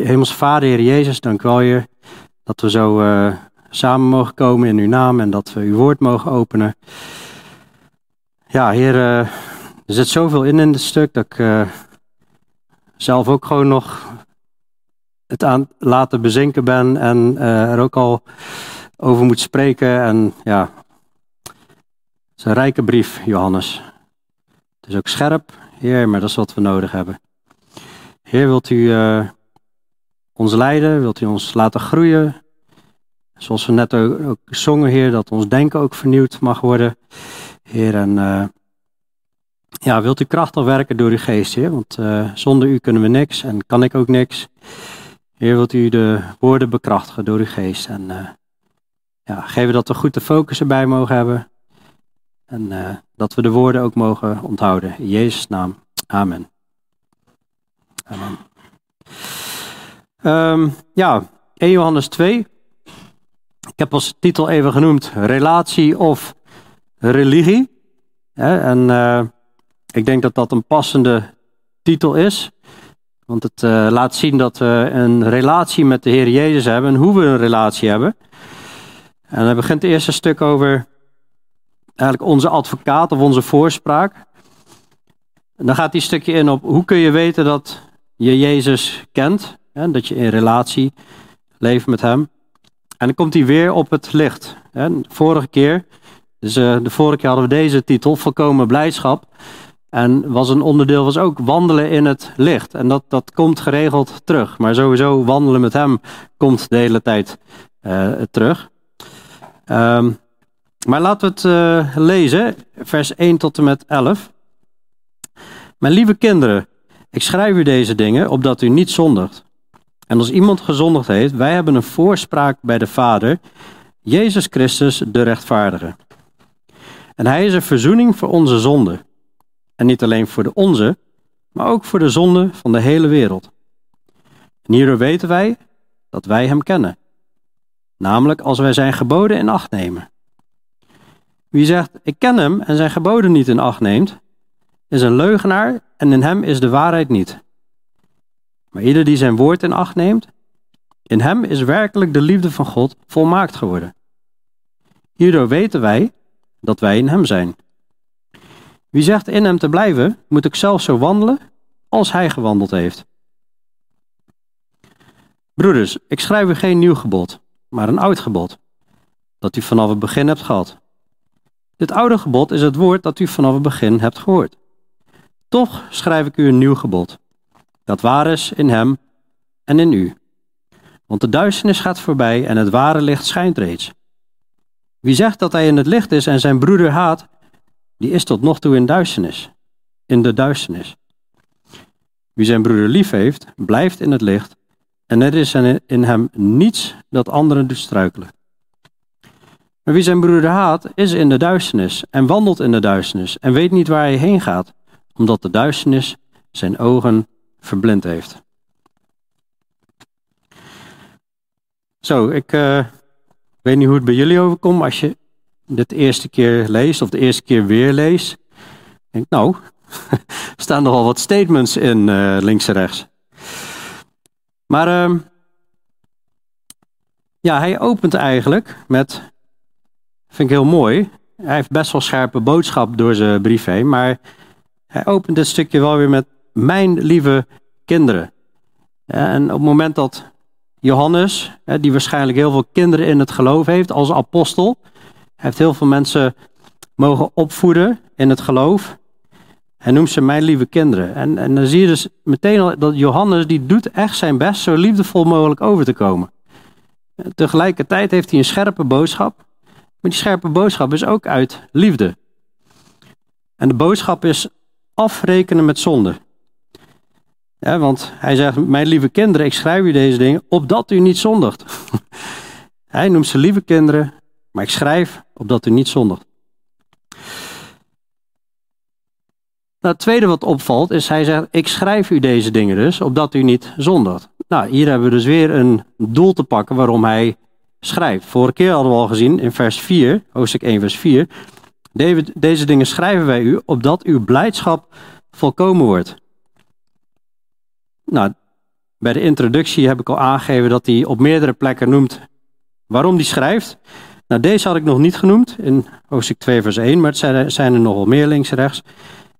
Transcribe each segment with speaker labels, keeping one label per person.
Speaker 1: Hemels Vader, Heer Jezus, dank wel, Heer, dat we zo uh, samen mogen komen in uw naam en dat we uw woord mogen openen. Ja, Heer, uh, er zit zoveel in in dit stuk dat ik uh, zelf ook gewoon nog het aan laten bezinken ben en er ook al over moet spreken. En ja, het is een rijke brief, Johannes. Het is ook scherp, Heer, maar dat is wat we nodig hebben. Heer, wilt u ons leiden? Wilt u ons laten groeien? Zoals we net ook, zongen, Heer, dat ons denken ook vernieuwd mag worden. Heer, en uh, ja, wilt u krachtig werken door uw geest, Heer? Want uh, zonder u kunnen we niks en kan ik ook niks. Heer, wilt u de woorden bekrachtigen door uw geest? En ja, geven dat we goed de focus erbij mogen hebben. En dat we de woorden ook mogen onthouden. In Jezus' naam. Amen. Amen. Um, ja, 1 Johannes 2. Ik heb als titel even genoemd relatie of religie. en uh, ik denk dat dat een passende titel is. Want het uh, laat zien dat we een relatie met de Heer Jezus hebben en hoe we een relatie hebben. En dan begint het eerste stuk over eigenlijk onze advocaat of onze voorspraak. En dan gaat die stukje in op hoe kun je weten dat je Jezus kent, dat je in relatie leeft met Hem. En dan komt hij weer op het licht. Hè. Vorige keer, dus uh, de vorige keer hadden we deze titel, Volkomen Blijdschap. En was een onderdeel was ook wandelen in het licht. En dat, dat komt geregeld terug. Maar sowieso wandelen met Hem komt de hele tijd uh, terug. Um, maar laten we het uh, lezen, vers 1 tot en met 11. Mijn lieve kinderen, ik schrijf u deze dingen opdat u niet zondigt. En als iemand gezondigd heeft, wij hebben een voorspraak bij de Vader, Jezus Christus de rechtvaardige. En hij is een verzoening voor onze zonde. En niet alleen voor de onze, maar ook voor de zonde van de hele wereld. En hierdoor weten wij dat wij hem kennen. Namelijk als wij zijn geboden in acht nemen. Wie zegt, ik ken hem en zijn geboden niet in acht neemt, is een leugenaar en in hem is de waarheid niet. Maar ieder die zijn woord in acht neemt, in hem is werkelijk de liefde van God volmaakt geworden. Hierdoor weten wij dat wij in hem zijn. Wie zegt in hem te blijven, moet ook zelf zo wandelen als hij gewandeld heeft. Broeders, ik schrijf u geen nieuw gebod, maar een oud gebod, dat u vanaf het begin hebt gehad. Dit oude gebod is het woord dat u vanaf het begin hebt gehoord. Toch schrijf ik u een nieuw gebod, dat waar is in hem en in u. Want de duisternis gaat voorbij en het ware licht schijnt reeds. Wie zegt dat hij in het licht is en zijn broeder haat, die is tot nog toe in duisternis, in de duisternis. Wie zijn broeder lief heeft, blijft in het licht en er is in hem niets dat anderen doet struikelen. Maar wie zijn broeder haat, is in de duisternis en wandelt in de duisternis en weet niet waar hij heen gaat, omdat de duisternis zijn ogen verblind heeft. Zo, ik uh, weet niet hoe het bij jullie overkomt als je dit de eerste keer leest of de eerste keer weer leest. Denk, nou, er staan nogal wat statements in uh, links en rechts. Maar uh, ja, hij opent eigenlijk met Vind ik heel mooi. Hij heeft best wel scherpe boodschap door zijn brief heen, maar hij opent dit stukje wel weer met mijn lieve kinderen. En op het moment dat Johannes, die waarschijnlijk heel veel kinderen in het geloof heeft als apostel, heeft heel veel mensen mogen opvoeden in het geloof. Hij noemt ze mijn lieve kinderen. En, en dan zie je dus meteen al dat Johannes, die doet echt zijn best zo liefdevol mogelijk over te komen. Tegelijkertijd heeft hij een scherpe boodschap. Maar die scherpe boodschap is ook uit liefde. En de boodschap is afrekenen met zonde. Ja, want hij zegt, mijn lieve kinderen, ik schrijf u deze dingen opdat u niet zondigt. hij noemt ze lieve kinderen, maar ik schrijf opdat u niet zondigt. Nou, het tweede wat opvalt is, hij zegt, ik schrijf u deze dingen dus, opdat u niet zondigt. Nou, hier hebben we dus weer een doel te pakken waarom hij schrijft. Vorige keer hadden we al gezien in vers 4, hoofdstuk 1, vers 4. Deze dingen schrijven wij u, opdat uw blijdschap volkomen wordt. Nou, Bij de introductie heb ik al aangegeven dat hij op meerdere plekken noemt waarom hij schrijft. Nou, deze had ik nog niet genoemd in hoofdstuk 2, vers 1, maar het zijn er, nogal meer links en rechts.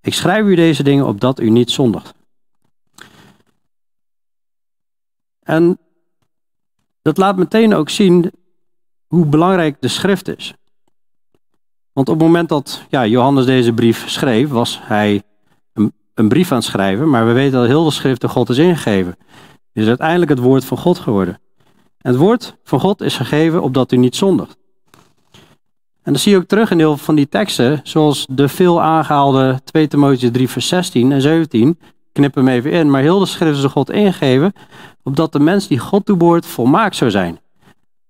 Speaker 1: Ik schrijf u deze dingen opdat u niet zondigt. En dat laat meteen ook zien hoe belangrijk de schrift is. Want op het moment dat ja, Johannes deze brief schreef, was hij een, brief aan het schrijven, maar we weten dat heel de schrift door God is ingegeven. Is uiteindelijk het woord van God geworden. En het woord van God is gegeven opdat u niet zondigt. En dat zie je ook terug in deel van die teksten, zoals de veel aangehaalde 2 Timotheüs 3 vers 16 en 17. knip hem even in, maar heel de schrift is door God ingegeven, opdat de mens die God toebehoort volmaakt zou zijn.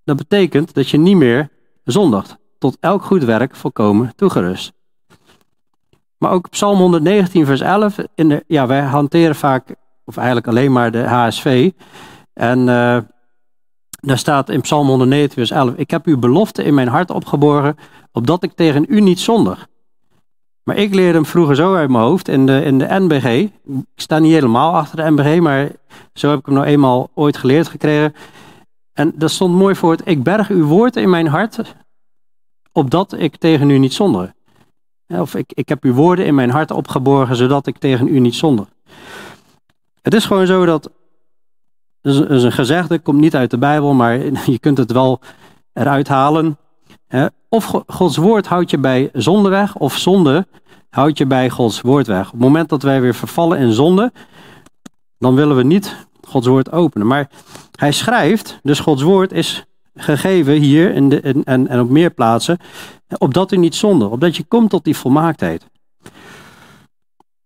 Speaker 1: Dat betekent dat je niet meer zondigt, tot elk goed werk volkomen toegerust. Maar ook Psalm 119 vers 11, in de, ja, wij hanteren vaak, of eigenlijk alleen maar de HSV. En uh, daar staat in Psalm 119 vers 11, ik heb uw belofte in mijn hart opgeborgen, opdat ik tegen u niet zondig. Maar ik leerde hem vroeger zo uit mijn hoofd in de, in de NBG. Ik sta niet helemaal achter de NBG, maar zo heb ik hem nou eenmaal ooit geleerd gekregen. En dat stond mooi voor het, ik berg uw woord in mijn hart, opdat ik tegen u niet zondig. Of ik, ik heb uw woorden in mijn hart opgeborgen, zodat ik tegen u niet zondig. Het is gewoon zo dat, dat is een gezegde, komt niet uit de Bijbel, maar je kunt het wel eruit halen. Of Gods woord houdt je bij zonde weg, of zonde houdt je bij Gods woord weg. Op het moment dat wij weer vervallen in zonde, dan willen we niet Gods woord openen. Maar hij schrijft, dus Gods woord is gegeven hier in de, en, en op meer plaatsen, opdat u niet zonde, opdat je komt tot die volmaaktheid.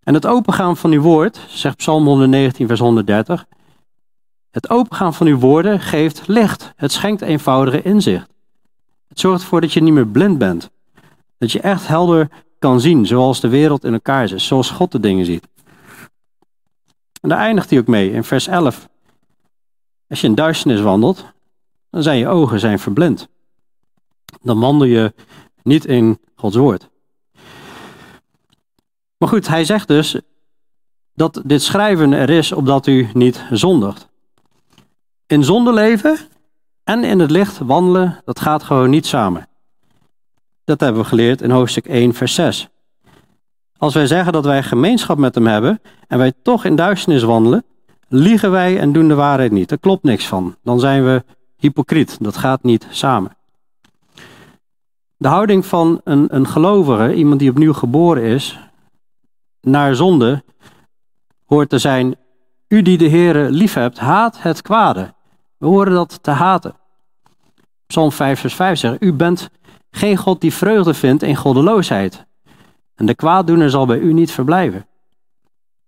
Speaker 1: En het opengaan van uw woord, zegt Psalm 119, vers 130, het opengaan van uw woorden geeft licht. Het schenkt eenvoudige inzicht. Het zorgt ervoor dat je niet meer blind bent. Dat je echt helder kan zien zoals de wereld in elkaar zit, zoals God de dingen ziet. En daar eindigt hij ook mee in vers 11. Als je in duisternis wandelt, dan zijn je ogen zijn verblind. Dan wandel je niet in Gods woord. Maar goed, hij zegt dus dat dit schrijven er is opdat u niet zondigt. In zonde leven en in het licht wandelen, dat gaat gewoon niet samen. Dat hebben we geleerd in hoofdstuk 1, vers 6. Als wij zeggen dat wij gemeenschap met hem hebben en wij toch in duisternis wandelen, liegen wij en doen de waarheid niet. Er klopt niks van. Dan zijn we hypocriet. Dat gaat niet samen. De houding van een, een gelovige, iemand die opnieuw geboren is, naar zonde, hoort te zijn, u die de Heere liefhebt, haat het kwade. We horen dat te haten. Psalm 5 vers 5 zegt, u bent geen God die vreugde vindt in goddeloosheid. En de kwaaddoener zal bij u niet verblijven.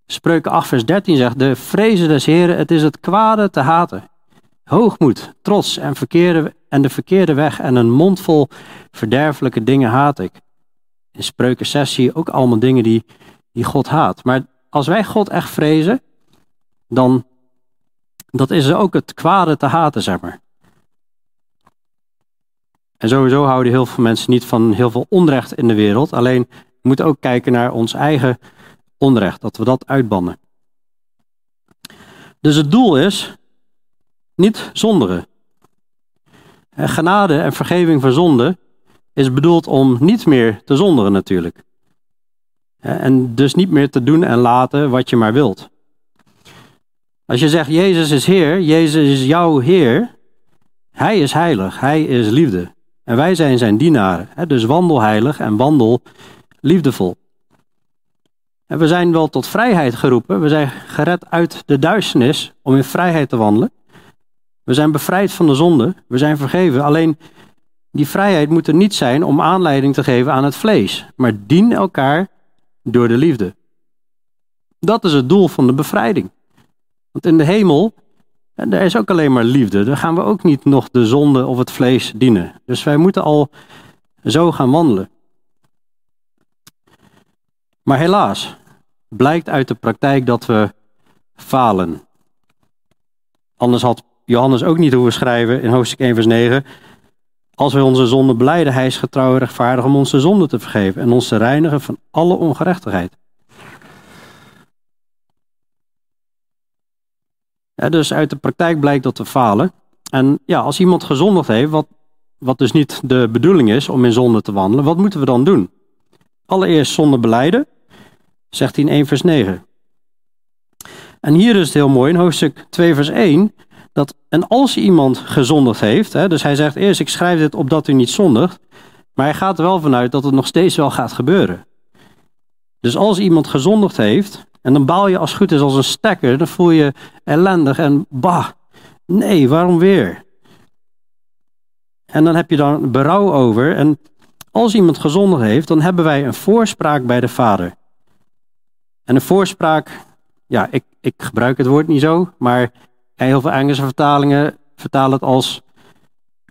Speaker 1: Spreuken 8 vers 13 zegt, de vrezen des Heren, het is het kwade te haten. Hoogmoed, trots en, verkeerde, en de verkeerde weg en een mond vol verderfelijke dingen haat ik. In Spreuken 6 zie je ook allemaal dingen die, die God haat. Maar als wij God echt vrezen, dan dat is ook het kwade te haten, zeg maar. En sowieso houden heel veel mensen niet van heel veel onrecht in de wereld. Alleen we moeten ook kijken naar ons eigen onrecht, dat we dat uitbannen. Dus het doel is niet zonderen. Genade en vergeving van zonde is bedoeld om niet meer te zonderen natuurlijk. En dus niet meer te doen en laten wat je maar wilt. Als je zegt Jezus is Heer, Jezus is jouw Heer, Hij is heilig, Hij is liefde. En wij zijn zijn dienaren. Dus wandel heilig en wandel liefdevol. En we zijn wel tot vrijheid geroepen. We zijn gered uit de duisternis om in vrijheid te wandelen. We zijn bevrijd van de zonde. We zijn vergeven. Alleen die vrijheid moet er niet zijn om aanleiding te geven aan het vlees. Maar dien elkaar door de liefde. Dat is het doel van de bevrijding. Want in de hemel, daar is ook alleen maar liefde. Daar gaan we ook niet nog de zonde of het vlees dienen. Dus wij moeten al zo gaan wandelen. Maar helaas, blijkt uit de praktijk dat we falen. Anders had Johannes ook niet hoeven schrijven in hoofdstuk 1 vers 9. Als wij onze zonde beleiden, hij is getrouw en rechtvaardig om onze zonde te vergeven en ons te reinigen van alle ongerechtigheid. dus uit de praktijk blijkt dat we falen. En ja, als iemand gezondigd heeft, wat, wat dus niet de bedoeling is om in zonde te wandelen, wat moeten we dan doen? Allereerst zonde beleiden, zegt hij in 1 vers 9. En hier is het heel mooi in hoofdstuk 2 vers 1, dat en als iemand gezondigd heeft, hè, dus hij zegt eerst ik schrijf dit opdat u niet zondigt, maar hij gaat er wel vanuit dat het nog steeds wel gaat gebeuren. Dus als iemand gezondigd heeft, en dan baal je als het goed is als een stekker, dan voel je ellendig en bah, nee, waarom weer? En dan heb je dan berouw over. En als iemand gezondigd heeft, dan hebben wij een voorspraak bij de Vader. En een voorspraak, ja, ik, ik gebruik het woord niet zo, maar heel veel Engelse vertalingen vertalen het als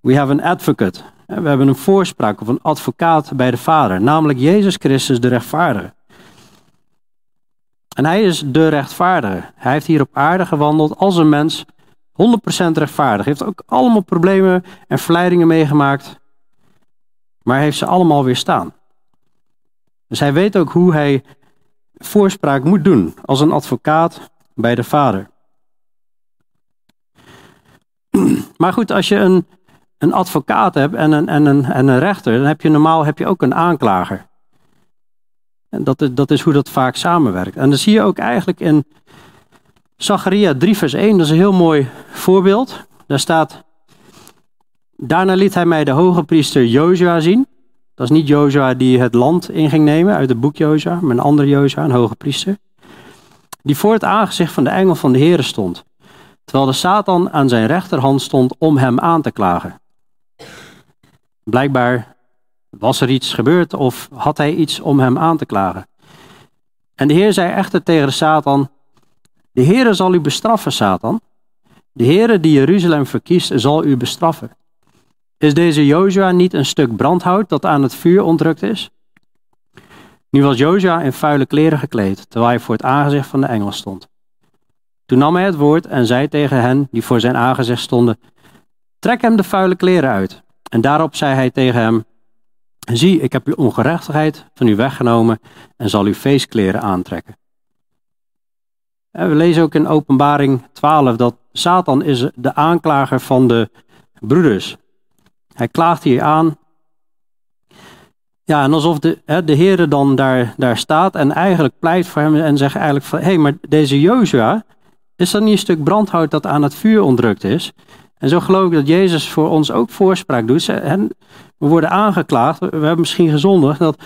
Speaker 1: we have an advocate. We hebben een voorspraak of een advocaat bij de Vader, namelijk Jezus Christus de rechtvaardige. En hij is de rechtvaardige. Hij heeft hier op aarde gewandeld als een mens, 100% rechtvaardig. Hij heeft ook allemaal problemen en verleidingen meegemaakt, maar heeft ze allemaal weerstaan. Dus hij weet ook hoe hij voorspraak moet doen als een advocaat bij de Vader. Maar goed, als je een, een advocaat hebt en een, en, een, en een rechter, dan heb je normaal heb je ook een aanklager. En dat is, dat is hoe dat vaak samenwerkt. En dat zie je ook eigenlijk in Zacharia 3 vers 1, dat is een heel mooi voorbeeld. Daar staat, daarna liet hij mij de hoge priester Jozua zien. Dat is niet Jozua die het land in ging nemen uit het boek Jozua, maar een andere Jozua, een hoge priester. Die voor het aangezicht van de engel van de Heer stond. Terwijl de Satan aan zijn rechterhand stond om hem aan te klagen. Blijkbaar was er iets gebeurd of had hij iets om hem aan te klagen? En de Heer zei echter tegen de Satan: De Heere zal u bestraffen, Satan. De Heere die Jeruzalem verkiest, zal u bestraffen. Is deze Jozua niet een stuk brandhout dat aan het vuur ontrukt is? Nu was Jozua in vuile kleren gekleed, terwijl hij voor het aangezicht van de engel stond. Toen nam hij het woord en zei tegen hen die voor zijn aangezicht stonden: Trek hem de vuile kleren uit. En daarop zei hij tegen hem: Zie, ik heb uw ongerechtigheid van u weggenomen en zal uw feestkleren aantrekken. En we lezen ook in Openbaring 12 dat Satan is de aanklager van de broeders. Hij klaagt hier aan. Ja, en alsof de, hè, de dan daar, daar staat en eigenlijk pleit voor hem en zegt eigenlijk van, hé, hey, maar deze Jozua, is dat niet een stuk brandhout dat aan het vuur ontrukt is? En zo geloof ik dat Jezus voor ons ook voorspraak doet. We worden aangeklaagd, we hebben misschien gezondigd, dat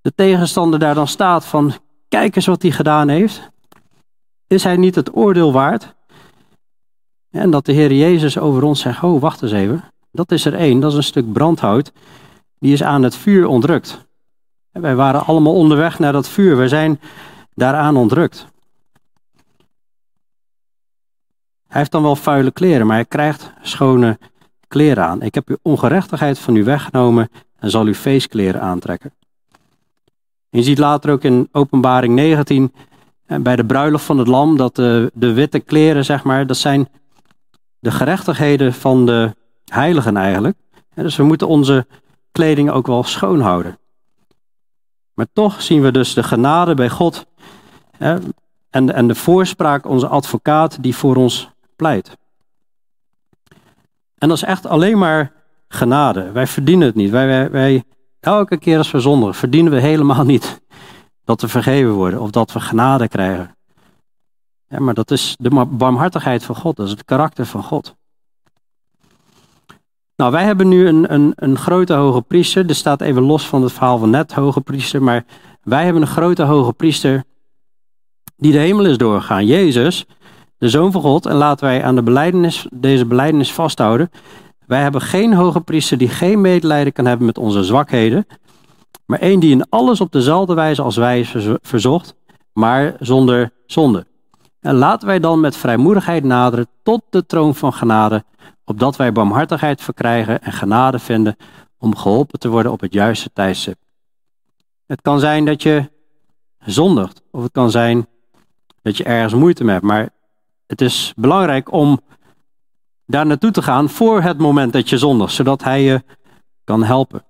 Speaker 1: de tegenstander daar dan staat van, kijk eens wat hij gedaan heeft. Is hij niet het oordeel waard? En dat de Heer Jezus over ons zegt, oh wacht eens even, dat is er één, dat is een stuk brandhout, die is aan het vuur ontrukt. En wij waren allemaal onderweg naar dat vuur, we zijn daaraan ontrukt. Hij heeft dan wel vuile kleren, maar hij krijgt schone kleren aan. Ik heb uw ongerechtigheid van u weggenomen en zal u feestkleren aantrekken. je ziet later ook in Openbaring 19 eh, bij de bruiloft van het lam dat de, de witte kleren, zeg maar, dat zijn de gerechtigheden van de heiligen eigenlijk. Dus we moeten onze kleding ook wel schoon houden. Maar toch zien we dus de genade bij God en, en de voorspraak, onze advocaat die voor ons pleit. En dat is echt alleen maar genade. Wij verdienen het niet. Wij, wij, elke keer als we zondigen, verdienen we helemaal niet dat we vergeven worden of dat we genade krijgen. Ja, maar dat is de barmhartigheid van God, dat is het karakter van God. Nou, wij hebben nu een, een, een grote hoge priester. Dit staat even los van het verhaal van net hoge priester. Maar wij hebben een grote hoge priester die de hemel is doorgegaan. Jezus, de Zoon van God. En laten wij aan de deze beleidenis vasthouden. Wij hebben geen hoge priester die geen medelijden kan hebben met onze zwakheden. Maar één die in alles op dezelfde wijze als wij is verzocht, maar zonder zonde. En laten wij dan met vrijmoedigheid naderen tot de troon van genade, opdat wij barmhartigheid verkrijgen en genade vinden om geholpen te worden op het juiste tijdstip. Het kan zijn dat je zondigt, of het kan zijn dat je ergens moeite mee hebt, maar het is belangrijk om daar naartoe te gaan voor het moment dat je zondigt, zodat hij je kan helpen.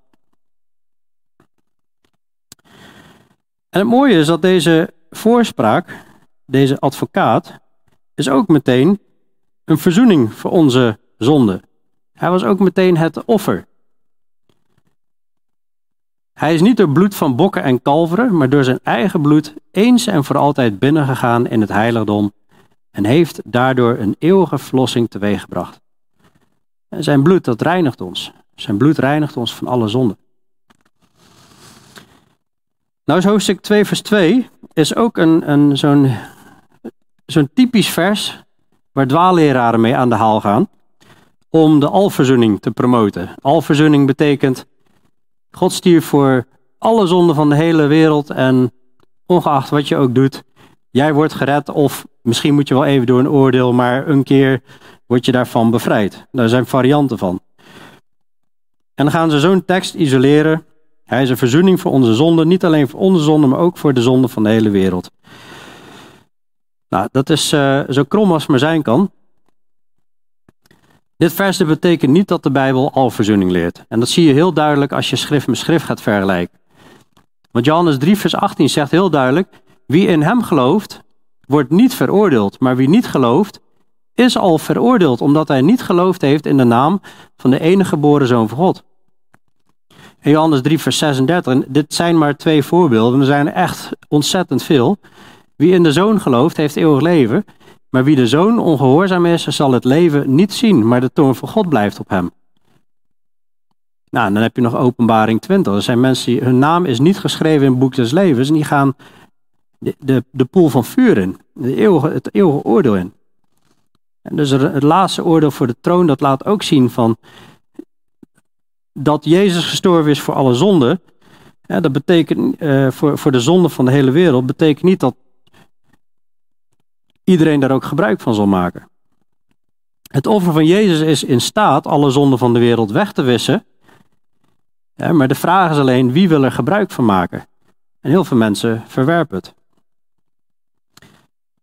Speaker 1: En het mooie is dat deze voorspraak, deze advocaat, is ook meteen een verzoening voor onze zonde. Hij was ook meteen het offer. Hij is niet door bloed van bokken en kalveren, maar door zijn eigen bloed eens en voor altijd binnengegaan in het heiligdom en heeft daardoor een eeuwige verlossing teweeggebracht. Zijn bloed, dat reinigt ons. Zijn bloed reinigt ons van alle zonden. Nou is hoofdstuk 2 vers 2 is ook een, een, zo'n, zo'n typisch vers waar dwaalleraren mee aan de haal gaan om de alverzoening te promoten. Alverzoening betekent God stierf voor alle zonden van de hele wereld en ongeacht wat je ook doet, jij wordt gered of misschien moet je wel even door een oordeel, maar een keer word je daarvan bevrijd. Daar zijn varianten van. En dan gaan ze zo'n tekst isoleren. Hij is een verzoening voor onze zonden, niet alleen voor onze zonden, maar ook voor de zonden van de hele wereld. Nou, dat is uh, zo krom als maar zijn kan. Dit vers betekent niet dat de Bijbel al verzoening leert. En dat zie je heel duidelijk als je schrift met schrift gaat vergelijken. Want Johannes 3, vers 18 zegt heel duidelijk: Wie in hem gelooft, wordt niet veroordeeld. Maar wie niet gelooft, is al veroordeeld, omdat hij niet geloofd heeft in de naam van de enige geboren zoon van God. Johannes 3, vers 36, dit zijn maar twee voorbeelden, er zijn echt ontzettend veel. Wie in de zoon gelooft, heeft eeuwig leven. Maar wie de zoon ongehoorzaam is, zal het leven niet zien, maar de toorn van God blijft op hem. Nou, dan heb je nog openbaring 20. Er zijn mensen die, hun naam is niet geschreven in het boek des levens en die gaan de, de, poel van vuur in, de eeuwige, het eeuwige oordeel in. En dus het laatste oordeel voor de troon, dat laat ook zien van dat Jezus gestorven is voor alle zonden. Dat betekent uh, voor, voor de zonde van de hele wereld, betekent niet dat iedereen daar ook gebruik van zal maken. Het offer van Jezus is in staat alle zonden van de wereld weg te wissen. Maar de vraag is alleen wie wil er gebruik van maken. En heel veel mensen verwerpen het.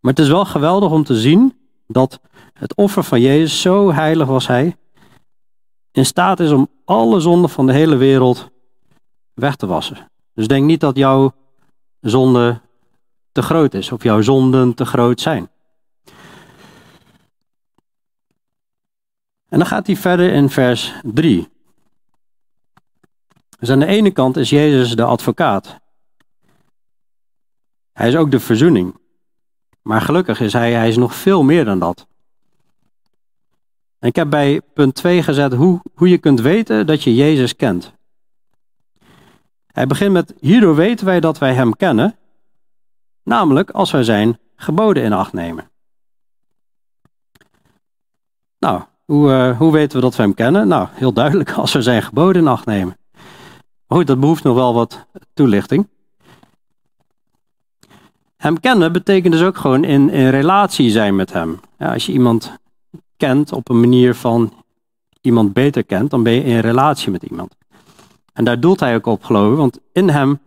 Speaker 1: Maar het is wel geweldig om te zien dat het offer van Jezus, zo heilig was hij, in staat is om alle zonden van de hele wereld weg te wassen. Dus denk niet dat jouw zonde te groot is of jouw zonden te groot zijn. En dan gaat hij verder in vers 3. Dus aan de ene kant is Jezus de advocaat. Hij is ook de verzoening. Maar gelukkig is hij, hij is nog veel meer dan dat. En ik heb bij punt 2 gezet hoe, hoe je kunt weten dat je Jezus kent. Hij begint met, hierdoor weten wij dat wij Hem kennen, namelijk als wij Zijn geboden in acht nemen. Nou, hoe, uh, hoe weten we dat we Hem kennen? Nou, heel duidelijk, als we Zijn geboden in acht nemen. Goed, dat behoeft nog wel wat toelichting. Hem kennen betekent dus ook gewoon in, in relatie zijn met Hem. Ja, als je iemand kent op een manier van iemand beter kent, dan ben je in relatie met iemand. En daar doelt hij ook op, geloof ik, want in hem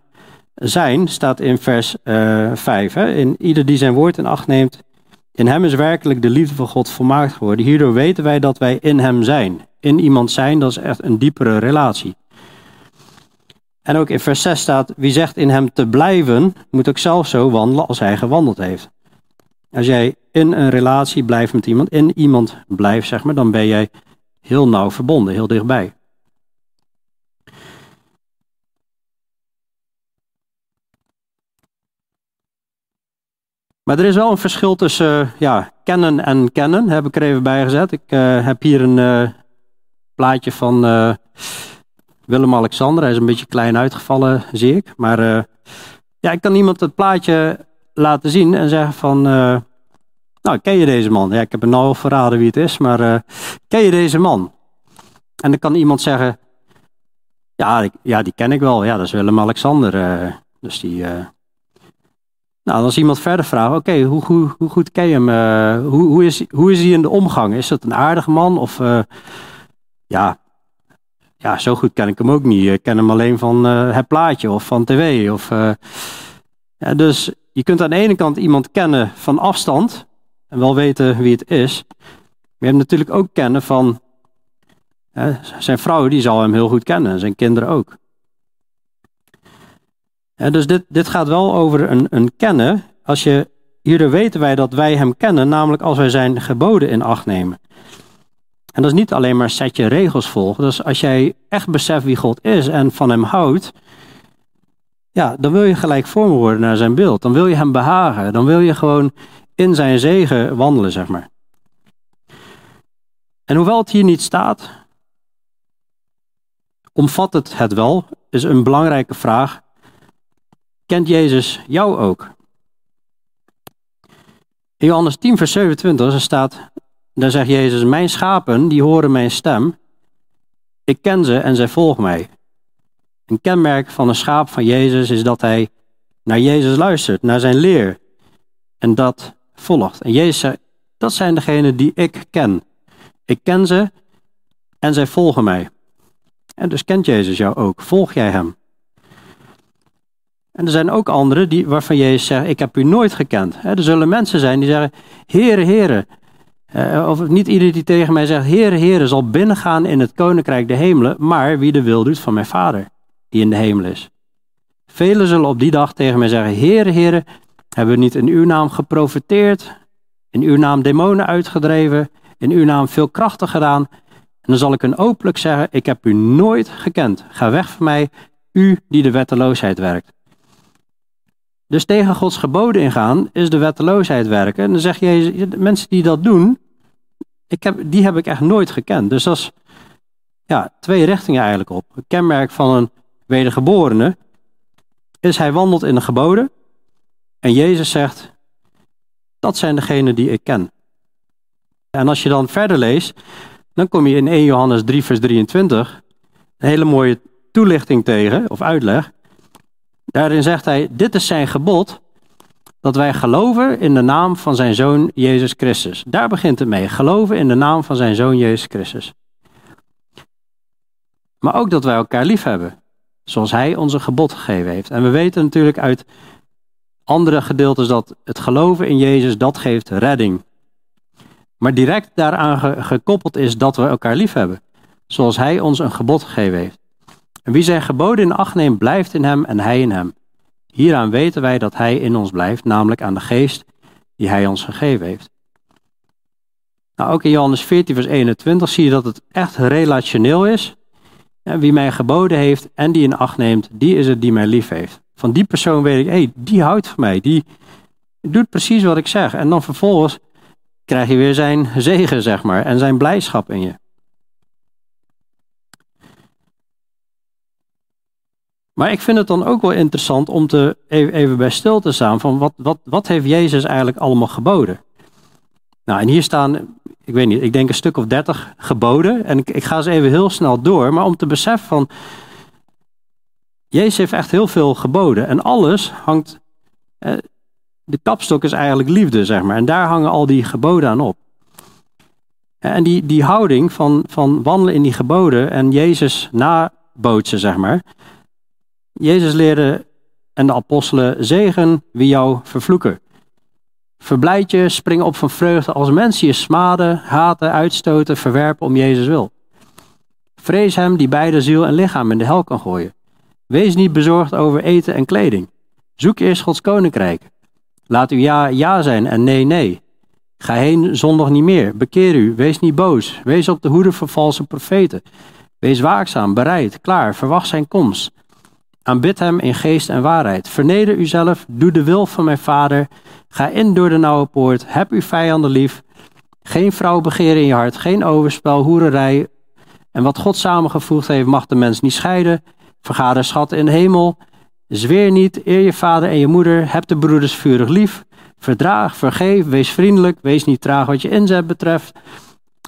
Speaker 1: zijn staat in vers uh, eh, 5. Hè, in ieder die zijn woord in acht neemt, in hem is werkelijk de liefde van God volmaakt geworden. Hierdoor weten wij dat wij in hem zijn. In iemand zijn, dat is echt een diepere relatie. En ook in vers 6 staat, wie zegt in hem te blijven, moet ook zelf zo wandelen als hij gewandeld heeft. Als jij in een relatie blijft met iemand, in iemand blijft, zeg maar, dan ben jij heel nauw verbonden, heel dichtbij. Maar er is wel een verschil tussen uh, ja, kennen en kennen, heb ik er even bij gezet. Ik uh, heb hier een uh, plaatje van Willem-Alexander. Hij is een beetje klein uitgevallen, zie ik. Maar ja, ik kan iemand het plaatje laten zien en zeggen van, nou, ken je deze man? Ja, ik heb er nou al verraden wie het is, maar ken je deze man? En dan kan iemand zeggen, ja, ja die ken ik wel. Ja, dat is Willem-Alexander. dus die, nou, als iemand verder vraagt, oké, hoe, hoe, hoe, goed ken je hem? Hoe, hoe, is, hoe is hij in de omgang? Is dat een aardige man? Of ja, ja, zo goed ken ik hem ook niet. Ik ken hem alleen van uh, het plaatje of van tv. Of, ja, dus je kunt aan de ene kant iemand kennen van afstand en wel weten wie het is. Maar je hebt natuurlijk ook kennen van zijn vrouw, die zal hem heel goed kennen en zijn kinderen ook dus dit, dit gaat wel over een, een kennen. Als je hierdoor weten wij dat wij hem kennen, namelijk als wij zijn geboden in acht nemen. En dat is niet alleen maar setje regels volgen. Dus als jij echt beseft wie God is en van hem houdt, ja, dan wil je gelijk vorm worden naar zijn beeld. Dan wil je hem behagen. Dan wil je gewoon in zijn zegen wandelen, zeg maar. En hoewel het hier niet staat, omvat het het wel, is een belangrijke vraag. Kent Jezus jou ook? In Johannes 10, vers 27 staat, daar zegt Jezus, mijn schapen, die horen mijn stem. Ik ken ze en zij volgen mij. Een kenmerk van een schaap van Jezus is dat hij naar Jezus luistert, naar zijn leer. En dat volgt. En Jezus zegt, dat zijn degenen die ik ken. Ik ken ze en zij volgen mij. En dus kent Jezus jou ook. Volg jij hem? En er zijn ook anderen die, waarvan Jezus zegt, ik heb u nooit gekend. Er zullen mensen zijn die zeggen, heren, heren. Eh, of niet ieder die tegen mij zegt, heren, heren, zal binnengaan in het koninkrijk de hemelen, maar wie de wil doet van mijn vader, die in de hemel is. Velen zullen op die dag tegen mij zeggen, heren, heren, hebben we niet in uw naam geprofiteerd, in uw naam demonen uitgedreven, in uw naam veel krachten gedaan. En dan zal ik hun openlijk zeggen, ik heb u nooit gekend. Ga weg van mij, u die de wetteloosheid werkt. Dus tegen Gods geboden ingaan is de wetteloosheid werken. En dan zeg je, mensen die dat doen, ik heb, die heb ik echt nooit gekend. Dus dat is ja, twee richtingen eigenlijk op. Het kenmerk van een wedergeborene is hij wandelt in de geboden. En Jezus zegt, dat zijn degenen die ik ken. En als je dan verder leest, dan kom je in 1 Johannes 3 vers 23 een hele mooie toelichting tegen, of uitleg. Daarin zegt hij, dit is zijn gebod, dat wij geloven in de naam van zijn zoon Jezus Christus. Daar begint het mee, geloven in de naam van zijn zoon Jezus Christus. Maar ook dat wij elkaar lief hebben, zoals hij onze gebod gegeven heeft. En we weten natuurlijk uit andere gedeeltes dat het geloven in Jezus, dat geeft redding. Maar direct daaraan gekoppeld is dat we elkaar lief hebben, zoals hij ons een gebod gegeven heeft. En wie zijn geboden in acht neemt, blijft in hem en hij in hem. Hieraan weten wij dat hij in ons blijft, namelijk aan de geest die hij ons gegeven heeft. Nou, ook in Johannes 14, vers 21 zie je dat het echt relationeel is. Wie mij geboden heeft en die in acht neemt, die is het die mij lief heeft. Van die persoon weet ik, hé, hey, die houdt van mij, die doet precies wat ik zeg. En dan vervolgens krijg je weer zijn zegen, zeg maar, en zijn blijdschap in je. Maar ik vind het dan ook wel interessant om te even bij stil te staan van wat, wat, wat heeft Jezus eigenlijk allemaal geboden? Nou, en hier staan, ik weet niet, ik denk een stuk of dertig geboden. En ik, ik ga ze even heel snel door, maar om te beseffen van, Jezus heeft echt heel veel geboden. En alles hangt, eh, de kapstok is eigenlijk liefde, zeg maar. En daar hangen al die geboden aan op. En die, die houding van, van wandelen in die geboden en Jezus nabootsen, zeg maar, Jezus leerde en de apostelen zegen wie jou vervloeken. Verblijd je, spring op van vreugde als mensen je smaden, haten, uitstoten, verwerpen om Jezus wil. Vrees hem die beide ziel en lichaam in de hel kan gooien. Wees niet bezorgd over eten en kleding. Zoek eerst Gods koninkrijk. Laat uw ja ja zijn en nee nee. Ga heen zondag niet meer. Bekeer u, wees niet boos. Wees op de hoede voor valse profeten. Wees waakzaam, bereid, klaar, verwacht zijn komst. Aanbid hem in geest en waarheid. Verneder uzelf, doe de wil van mijn vader. Ga in door de nauwe poort, heb uw vijanden lief. Geen vrouw begeren in je hart, geen overspel, hoererij. En wat God samengevoegd heeft, mag de mens niet scheiden. Vergader schatten in de hemel. Zweer niet, eer je vader en je moeder. Heb de broeders vurig lief. Verdraag, vergeef, wees vriendelijk. Wees niet traag wat je inzet betreft.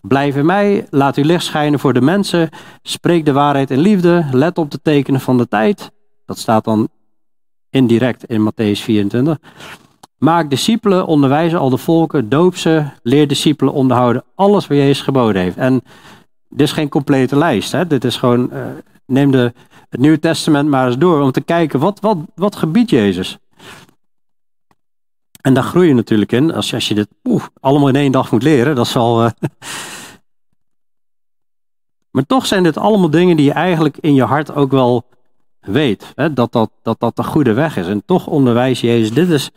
Speaker 1: Blijf in mij, laat uw licht schijnen voor de mensen. Spreek de waarheid in liefde. Let op de tekenen van de tijd. Dat staat dan indirect in Matthäus 24. Maak discipelen, onderwijs al de volken, doop ze, leer discipelen onderhouden. Alles wat Jezus geboden heeft. En dit is geen complete lijst. Hè? Dit is gewoon, uh, neem de, het Nieuwe Testament maar eens door om te kijken, wat, wat, wat gebiedt Jezus? En daar groei je natuurlijk in. Als als je dit allemaal in één dag moet leren, dat wel... Uh... maar toch zijn dit allemaal dingen die je eigenlijk in je hart ook wel weet hè, dat, dat, dat dat de goede weg is. En toch onderwijst Jezus, dit is,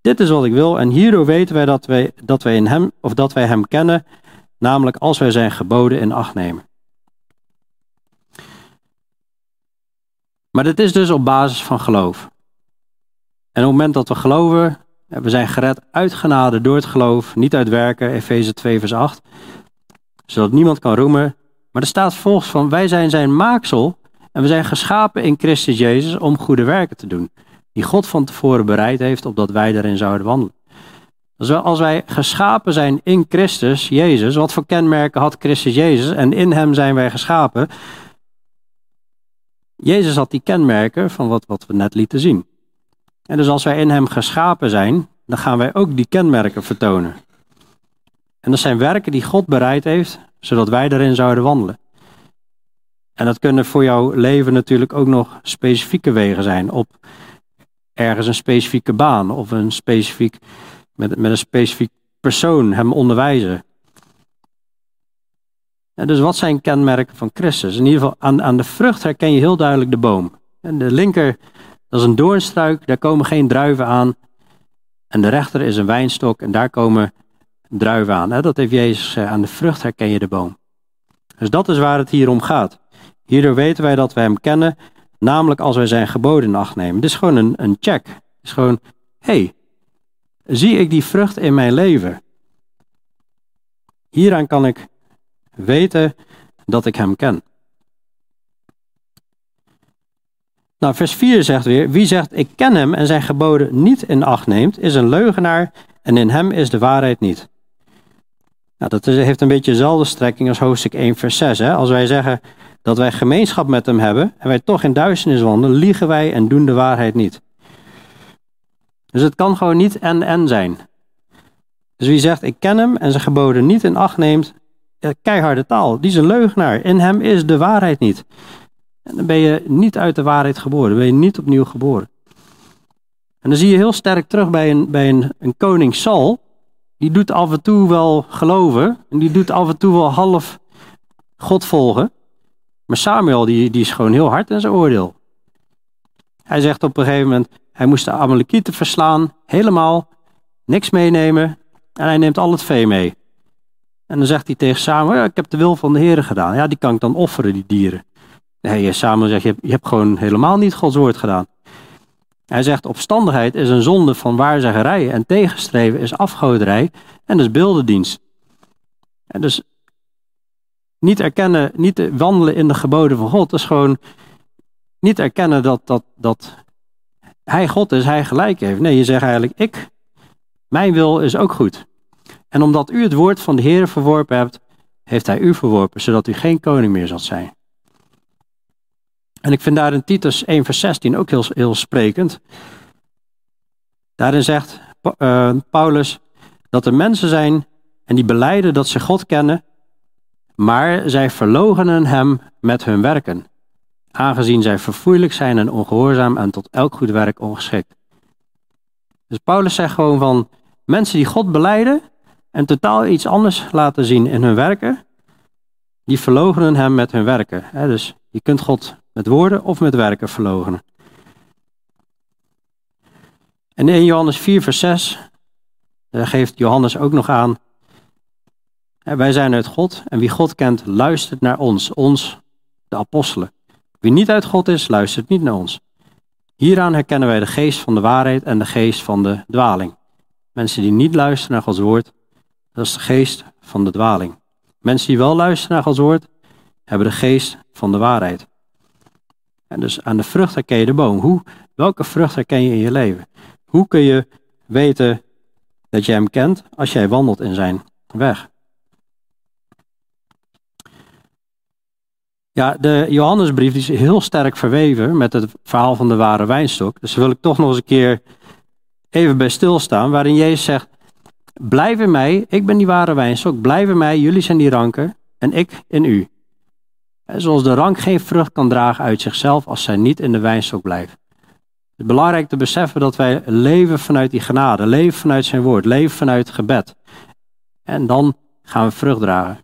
Speaker 1: Dit is wat ik wil en hierdoor weten wij dat wij, dat wij in hem of dat wij hem kennen, namelijk als wij zijn geboden in acht nemen. Maar dit is dus op basis van geloof. En op het moment dat we geloven, we zijn gered uit genade door het geloof, niet uit werken, Efeze 2 vers 8, zodat niemand kan roemen. Maar er staat volgens van, wij zijn zijn maaksel en we zijn geschapen in Christus Jezus om goede werken te doen, die God van tevoren bereid heeft, opdat wij daarin zouden wandelen. Als wij geschapen zijn in Christus Jezus, wat voor kenmerken had Christus Jezus en in hem zijn wij geschapen, Jezus had die kenmerken van wat, wat we net lieten zien. En dus als wij in Hem geschapen zijn, dan gaan wij ook die kenmerken vertonen. En dat zijn werken die God bereid heeft, zodat wij daarin zouden wandelen. En dat kunnen voor jouw leven natuurlijk ook nog specifieke wegen zijn. Op ergens een specifieke baan of een specifiek, met, met een specifiek persoon hem onderwijzen dus wat zijn kenmerken van Christus? In ieder geval, aan, aan de vrucht herken je heel duidelijk de boom. En de linker, dat is een doornstruik, daar komen geen druiven aan. En de rechter is een wijnstok en daar komen druiven aan. Dat heeft Jezus aan de vrucht herken je de boom. Dus dat is waar het hier om gaat. Hierdoor weten wij dat wij hem kennen, namelijk als wij zijn geboden in acht nemen. Dit is gewoon een, een check. Het is gewoon, hey, zie ik die vrucht in mijn leven? Hieraan kan ik weten dat ik hem ken. Nou, vers 4 zegt weer: Wie zegt ik ken hem en zijn geboden niet in acht neemt, is een leugenaar en in hem is de waarheid niet. Nou, dat heeft een beetje dezelfde strekking als hoofdstuk 1, vers 6. Hè? Als wij zeggen dat wij gemeenschap met hem hebben en wij toch in duisternis wandelen, liegen wij en doen de waarheid niet. Dus het kan gewoon niet en-en zijn. Dus wie zegt ik ken hem en zijn geboden niet in acht neemt, keiharde taal. Die is een leugenaar. In hem is de waarheid niet. En dan ben je niet uit de waarheid geboren. Dan ben je niet opnieuw geboren. En dan zie je heel sterk terug bij een, bij een, een koning Saul. Die doet af en toe wel geloven. En die doet af en toe wel half God volgen. Maar Samuel die, die is gewoon heel hard in zijn oordeel. Hij zegt op een gegeven moment, hij moest de Amalekieten verslaan, helemaal, niks meenemen. En hij neemt al het vee mee. En dan zegt hij tegen Samuel, ik heb de wil van de Heer gedaan. Ja, die kan ik dan offeren, die dieren. Nee, Samuel zegt, je hebt, gewoon helemaal niet Gods woord gedaan. Hij zegt, opstandigheid is een zonde van waarzeggerij en tegenstreven is afgoderij en dus beeldendienst. En dus niet erkennen, niet wandelen in de geboden van God, is gewoon niet erkennen dat, dat, dat hij God is, hij gelijk heeft. Nee, je zegt eigenlijk, ik, mijn wil is ook goed. En omdat u het woord van de Heer verworpen hebt, heeft hij u verworpen, zodat u geen koning meer zult zijn. En ik vind daar in Titus 1 vers 16 ook heel, heel sprekend. Daarin zegt uh, Paulus dat er mensen zijn en die beleiden dat ze God kennen, maar zij verlogenen hem met hun werken, aangezien zij verfoeilijk zijn en ongehoorzaam en tot elk goed werk ongeschikt. Dus Paulus zegt gewoon van mensen die God beleiden, en totaal iets anders laten zien in hun werken, die verlogenen hem met hun werken. Dus je kunt God met woorden of met werken verlogenen. En in Johannes 4, vers 6 geeft Johannes ook nog aan. Wij zijn uit God en wie God kent, luistert naar ons, ons, de apostelen. Wie niet uit God is, luistert niet naar ons. Hieraan herkennen wij de geest van de waarheid en de geest van de dwaling. Mensen die niet luisteren naar Gods woord, dat is de geest van de dwaling. Mensen die wel luisteren naar Gods woord, hebben de geest van de waarheid. En dus aan de vrucht herken je de boom. Hoe, welke vrucht herken je in je leven? Hoe kun je weten dat je hem kent als jij wandelt in zijn weg? Ja, de Johannesbrief is heel sterk verweven met het verhaal van de ware wijnstok. Dus daar wil ik toch nog eens een keer even bij stilstaan, waarin Jezus zegt, Blijf in mij, ik ben die ware wijnstok, blijf in mij, jullie zijn die ranken en ik in u. Zoals de rank geen vrucht kan dragen uit zichzelf als zij niet in de wijnstok blijft. Het is belangrijk te beseffen dat wij leven vanuit die genade, leven vanuit zijn woord, leven vanuit gebed. En dan gaan we vrucht dragen.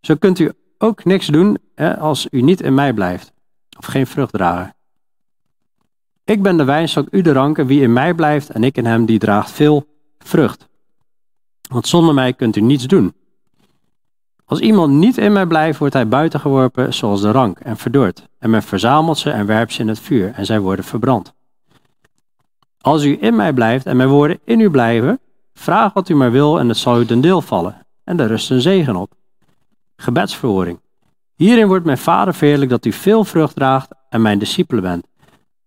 Speaker 1: Zo kunt u ook niks doen hè, als u niet in mij blijft of geen vrucht dragen. Ik ben de wijnstok, u de ranken, wie in mij blijft en ik in hem, die draagt veel vrucht. Want zonder mij kunt u niets doen. Als iemand niet in mij blijft, wordt hij buitengeworpen zoals de rank en verdord. En men verzamelt ze en werpt ze in het vuur en zij worden verbrand. Als u in mij blijft en mijn woorden in u blijven, vraag wat u maar wil en het zal u ten deel vallen. En daar rust een zegen op. Gebedsverhoring. Hierin wordt mijn Vader verheerlijk dat u veel vrucht draagt en mijn discipelen bent.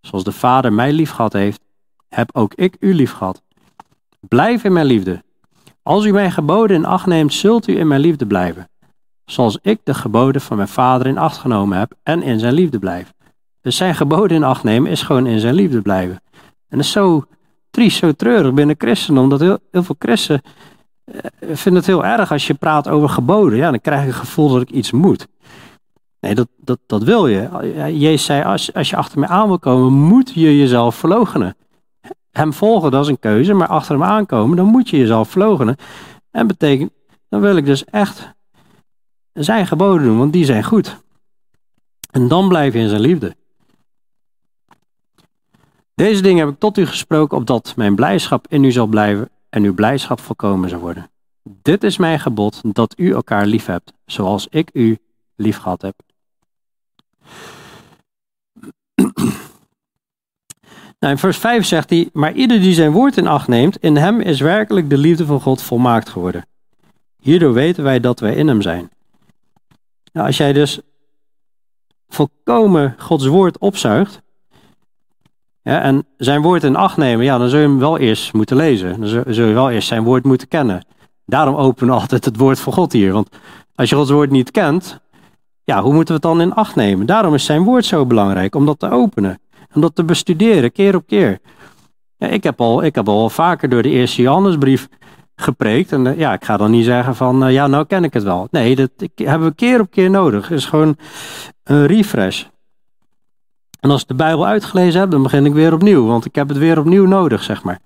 Speaker 1: Zoals de Vader mij liefgehad heeft, heb ook ik u liefgehad. Blijf in mijn liefde. Als u mijn geboden in acht neemt, zult u in mijn liefde blijven. Zoals ik de geboden van mijn Vader in acht genomen heb en in zijn liefde blijf. Dus zijn geboden in acht nemen is gewoon in zijn liefde blijven. En dat is zo triest, zo treurig binnen christenen, omdat heel, heel veel christenen eh, vinden het heel erg als je praat over geboden. Ja, dan krijg ik het gevoel dat ik iets moet. Nee, dat, dat, dat wil je. Jezus zei, als, als je achter mij aan wil komen, moet je jezelf verloochenen. Hem volgen, dat is een keuze, maar achter hem aankomen, dan moet je jezelf verloochenen. En betekent, dan wil ik dus echt zijn geboden doen, want die zijn goed. En dan blijf je in zijn liefde. Deze dingen heb ik tot u gesproken, opdat mijn blijdschap in u zal blijven en uw blijdschap volkomen zal worden. Dit is mijn gebod, dat u elkaar lief hebt, zoals ik u lief gehad heb. Nou, in vers 5 zegt hij, maar ieder die zijn woord in acht neemt, in hem is werkelijk de liefde van God volmaakt geworden. Hierdoor weten wij dat wij in hem zijn. Nou, als jij dus volkomen Gods woord opzuigt, en zijn woord in acht nemen, ja, dan zul je hem wel eerst moeten lezen. Dan zul je wel eerst zijn woord moeten kennen. Daarom openen we altijd het woord van God hier. Want als je Gods woord niet kent, ja, hoe moeten we het dan in acht nemen? Daarom is zijn woord zo belangrijk, om dat te openen. Om dat te bestuderen, keer op keer. Ja, ik, heb al, ik heb al vaker door de eerste Johannesbrief gepreekt. En eh, ja, ik ga dan niet zeggen van, uh, ja, nou ken ik het wel. Nee, dat hebben we keer op keer nodig. Het is gewoon een refresh. En als ik de Bijbel uitgelezen heb, dan begin ik weer opnieuw, want ik heb het weer opnieuw nodig, zeg maar.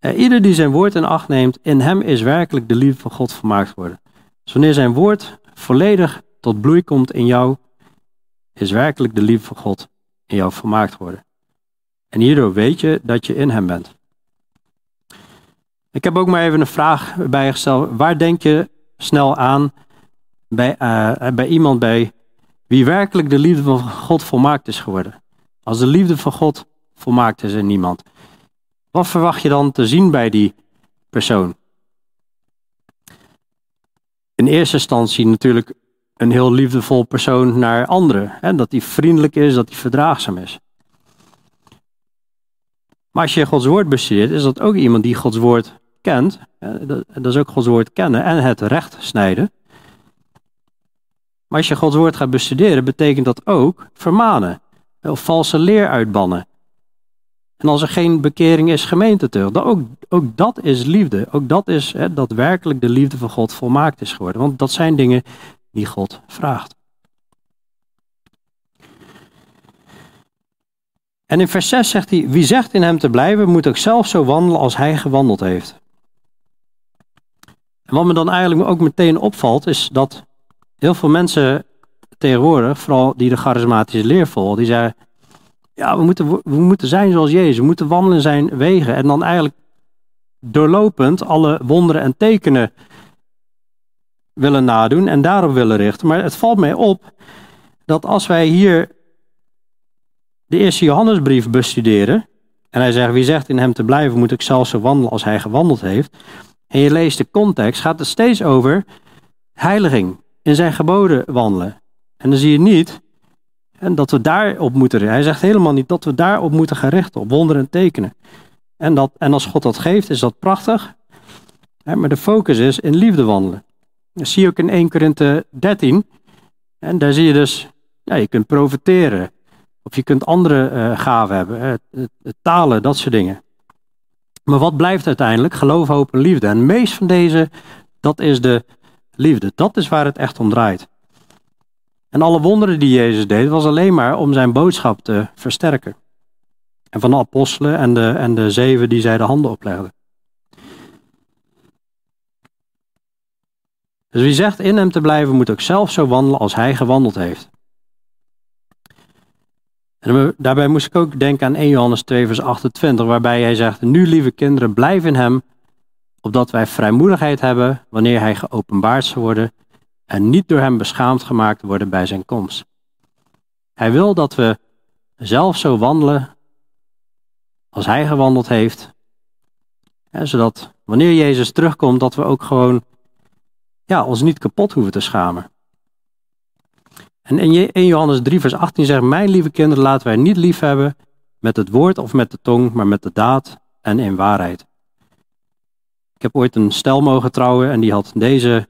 Speaker 1: Uh, ieder die zijn woord in acht neemt, in hem is werkelijk de liefde van God vermaakt worden. Dus wanneer zijn woord volledig tot bloei komt in jou, is werkelijk de liefde van God in jou vermaakt worden. En hierdoor weet je dat je in hem bent. Ik heb ook maar even een vraag bijgesteld. Waar denk je snel aan bij, uh, bij iemand bij wie werkelijk de liefde van God volmaakt is geworden? Als de liefde van God volmaakt is in niemand. Wat verwacht je dan te zien bij die persoon? In eerste instantie natuurlijk een heel liefdevol persoon naar anderen. Hè? Dat hij vriendelijk is, dat hij verdraagzaam is. Maar als je Gods woord bestudeert, is dat ook iemand die Gods woord kent. Dat is ook Gods woord kennen en het recht snijden. Maar als je Gods woord gaat bestuderen, betekent dat ook vermanen. Of valse leer uitbannen. En als er geen bekering is, gemeente terug. Dan ook, ook dat is liefde. Ook dat is hè, dat werkelijk de liefde van God volmaakt is geworden. Want dat zijn dingen die God vraagt. En in vers 6 zegt hij: Wie zegt in hem te blijven, moet ook zelf zo wandelen als hij gewandeld heeft. En wat me dan eigenlijk ook meteen opvalt, is dat heel veel mensen tegenwoordig, vooral die de charismatische leer volgen, die zeggen: Ja, we moeten, we moeten zijn zoals Jezus, we moeten wandelen zijn wegen. En dan eigenlijk doorlopend alle wonderen en tekenen willen nadoen en daarop willen richten. Maar het valt mij op dat als wij hier de eerste Johannesbrief bestuderen, en hij zegt, wie zegt in hem te blijven, moet ik zelfs zo wandelen als hij gewandeld heeft. En je leest de context, gaat het steeds over heiliging, in zijn geboden wandelen. En dan zie je niet en dat we daarop moeten Hij zegt helemaal niet dat we daarop moeten gaan richten, op wonderen en tekenen. En, dat, en als God dat geeft, is dat prachtig. Maar de focus is in liefde wandelen. Dat zie je ook in 1 Korinthe 13. En daar zie je dus, ja, je kunt profiteren. Of je kunt andere uh, gaven hebben, het, talen, dat soort dingen. Maar wat blijft uiteindelijk? Geloof, hoop en liefde. En meest van deze, dat is de liefde. Dat is waar het echt om draait. En alle wonderen die Jezus deed, was alleen maar om zijn boodschap te versterken. En van de apostelen en de, en de zeven die zij de handen oplegden. Dus wie zegt in hem te blijven, moet ook zelf zo wandelen als hij gewandeld heeft. En daarbij moest ik ook denken aan 1 Johannes 2, vers 28, waarbij hij zegt: Nu, lieve kinderen, blijf in hem, opdat wij vrijmoedigheid hebben wanneer hij geopenbaard zal worden en niet door hem beschaamd gemaakt worden bij zijn komst. Hij wil dat we zelf zo wandelen als hij gewandeld heeft, zodat wanneer Jezus terugkomt, dat we ook gewoon ja, ons niet kapot hoeven te schamen. En in 1 Johannes 3, vers 18 zegt: Mijn lieve kinderen, laten wij niet lief hebben met het woord of met de tong, maar met de daad en in waarheid. Ik heb ooit een stel mogen trouwen en die had deze